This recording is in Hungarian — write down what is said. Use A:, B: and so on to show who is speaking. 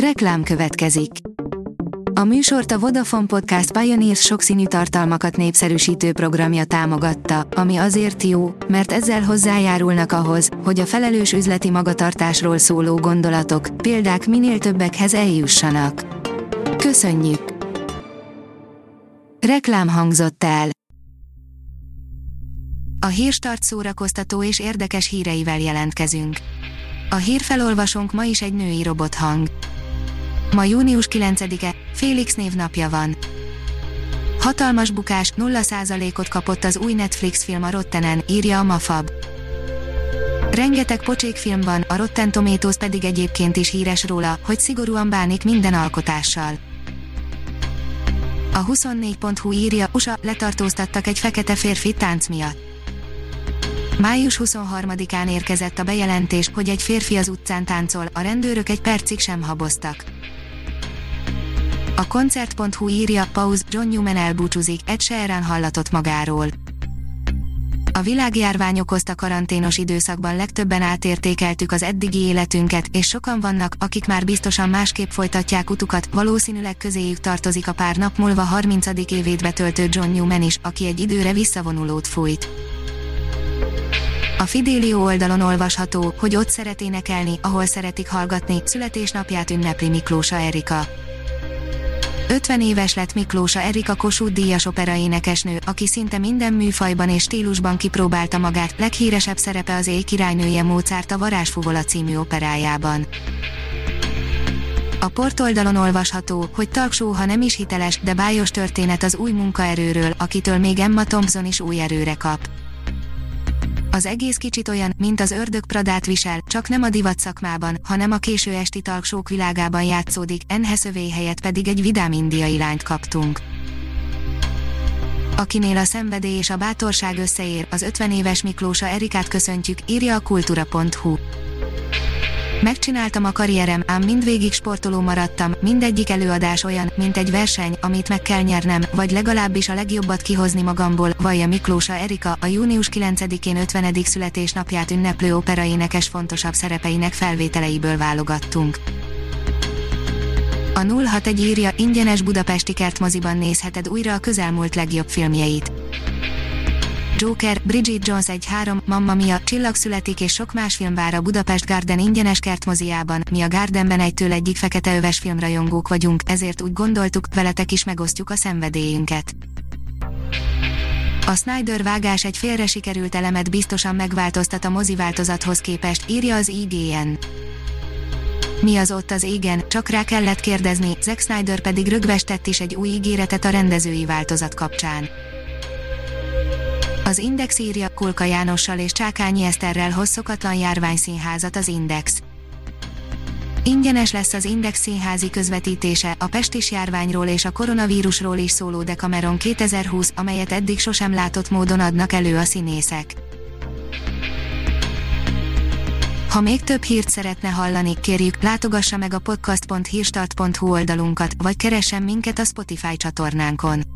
A: Reklám következik. A műsort a Vodafone Podcast Pioneers sokszínű tartalmakat népszerűsítő programja támogatta, ami azért jó, mert ezzel hozzájárulnak ahhoz, hogy a felelős üzleti magatartásról szóló gondolatok, példák minél többekhez eljussanak. Köszönjük! Reklám hangzott el. A hírstart szórakoztató és érdekes híreivel jelentkezünk. A hírfelolvasónk ma is egy női robothang. Ma június 9-e, Félix névnapja van. Hatalmas bukás, 0%-ot kapott az új Netflix film a Rottenen, írja a Mafab. Rengeteg pocsék van, a Rotten Tomatoes pedig egyébként is híres róla, hogy szigorúan bánik minden alkotással. A 24.hu írja, USA letartóztattak egy fekete férfi tánc miatt. Május 23-án érkezett a bejelentés, hogy egy férfi az utcán táncol, a rendőrök egy percig sem haboztak. A koncert.hu írja, pauz, John Newman elbúcsúzik, Ed Sheeran hallatott magáról. A világjárvány okozta karanténos időszakban legtöbben átértékeltük az eddigi életünket, és sokan vannak, akik már biztosan másképp folytatják utukat, valószínűleg közéjük tartozik a pár nap múlva 30. évét betöltő John Newman is, aki egy időre visszavonulót fújt. A Fidelio oldalon olvasható, hogy ott szeret énekelni, ahol szeretik hallgatni, születésnapját ünnepli Miklósa Erika. 50 éves lett Miklósa Erika Kossuth díjas operaénekesnő, aki szinte minden műfajban és stílusban kipróbálta magát, leghíresebb szerepe az éj királynője Mozart a Varázsfuvola című operájában. A portoldalon olvasható, hogy talksó, ha nem is hiteles, de bájos történet az új munkaerőről, akitől még Emma Thompson is új erőre kap. Az egész kicsit olyan, mint az ördög Pradát visel, csak nem a divat szakmában, hanem a késő esti talksók világában játszódik, Enheszövé helyett pedig egy vidám indiai lányt kaptunk. Akinél a szenvedély és a bátorság összeér, az 50 éves Miklósa Erikát köszöntjük, írja a kultúra.hu. Megcsináltam a karrierem, ám mindvégig sportoló maradtam, mindegyik előadás olyan, mint egy verseny, amit meg kell nyernem, vagy legalábbis a legjobbat kihozni magamból, vallja Miklósa Erika, a június 9-én 50. születésnapját ünneplő operaénekes fontosabb szerepeinek felvételeiből válogattunk. A 061 írja, ingyenes budapesti kertmoziban nézheted újra a közelmúlt legjobb filmjeit. Joker, Bridget Jones 1-3, Mamma Mia, Csillag születik és sok más film vár a Budapest Garden ingyenes kertmoziában, mi a Gardenben egytől egyik fekete öves filmrajongók vagyunk, ezért úgy gondoltuk, veletek is megosztjuk a szenvedélyünket. A Snyder vágás egy félre sikerült elemet biztosan megváltoztat a mozi változathoz képest, írja az IGN. Mi az ott az égen, csak rá kellett kérdezni, Zack Snyder pedig rögvestett is egy új ígéretet a rendezői változat kapcsán. Az Index írja, Kulka Jánossal és Csákányi Eszterrel hosszokatlan járványszínházat az Index. Ingyenes lesz az Index színházi közvetítése, a pestis járványról és a koronavírusról is szóló Decameron 2020, amelyet eddig sosem látott módon adnak elő a színészek. Ha még több hírt szeretne hallani, kérjük, látogassa meg a podcast.hírstart.hu oldalunkat, vagy keressen minket a Spotify csatornánkon